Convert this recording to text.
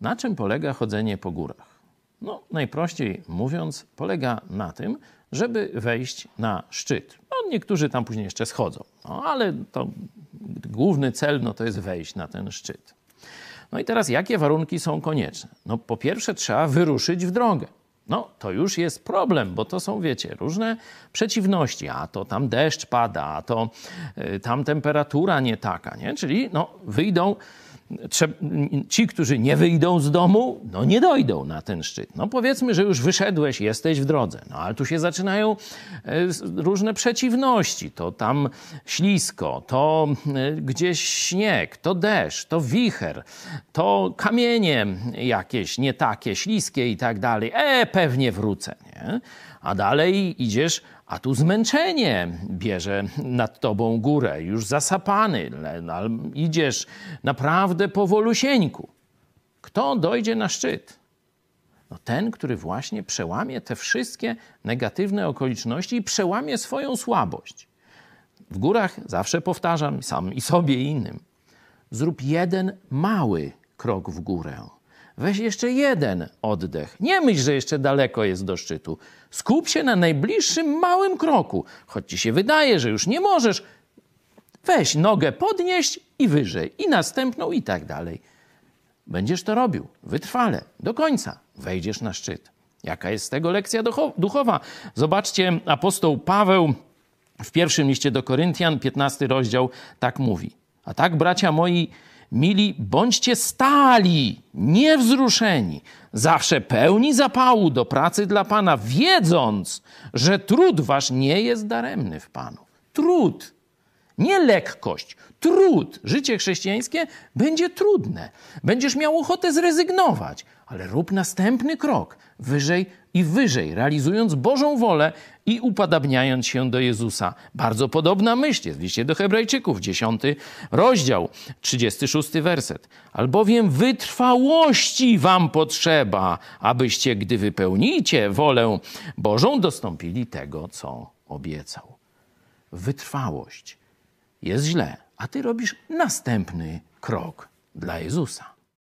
Na czym polega chodzenie po górach? No, najprościej mówiąc, polega na tym, żeby wejść na szczyt. No, niektórzy tam później jeszcze schodzą, no, ale to główny cel no, to jest wejść na ten szczyt. No i teraz jakie warunki są konieczne? No po pierwsze trzeba wyruszyć w drogę. No to już jest problem, bo to są, wiecie, różne przeciwności. A to tam deszcz pada, a to y, tam temperatura nie taka, nie? Czyli no wyjdą ci, którzy nie wyjdą z domu, no nie dojdą na ten szczyt. No powiedzmy, że już wyszedłeś, jesteś w drodze, no ale tu się zaczynają e, różne przeciwności. To tam ślisko, to e, gdzieś śnieg, to deszcz, to wicher, to kamienie jakieś nie takie, śliskie i tak dalej. E, pewnie wrócę, nie? A dalej idziesz a tu zmęczenie bierze nad tobą górę, już zasapany, idziesz naprawdę powolusieńku. Kto dojdzie na szczyt? No ten, który właśnie przełamie te wszystkie negatywne okoliczności i przełamie swoją słabość. W górach zawsze powtarzam sam i sobie i innym. Zrób jeden mały krok w górę Weź jeszcze jeden oddech. Nie myśl, że jeszcze daleko jest do szczytu. Skup się na najbliższym małym kroku. Choć ci się wydaje, że już nie możesz, weź nogę podnieść i wyżej, i następną, i tak dalej. Będziesz to robił wytrwale, do końca. Wejdziesz na szczyt. Jaka jest z tego lekcja duchowa? Zobaczcie, apostoł Paweł w pierwszym liście do Koryntian, 15 rozdział, tak mówi. A tak, bracia moi, Mili, bądźcie stali, niewzruszeni, zawsze pełni zapału do pracy dla Pana, wiedząc, że trud wasz nie jest daremny w Panu. Trud, nie lekkość, trud. Życie chrześcijańskie będzie trudne. Będziesz miał ochotę zrezygnować, ale rób następny krok wyżej i wyżej, realizując Bożą wolę i upadabniając się do Jezusa. Bardzo podobna myśl jest w liście do Hebrajczyków, 10 rozdział, 36 werset. Albowiem wytrwałości wam potrzeba, abyście, gdy wypełnicie wolę Bożą, dostąpili tego, co obiecał. Wytrwałość jest źle, a ty robisz następny krok dla Jezusa.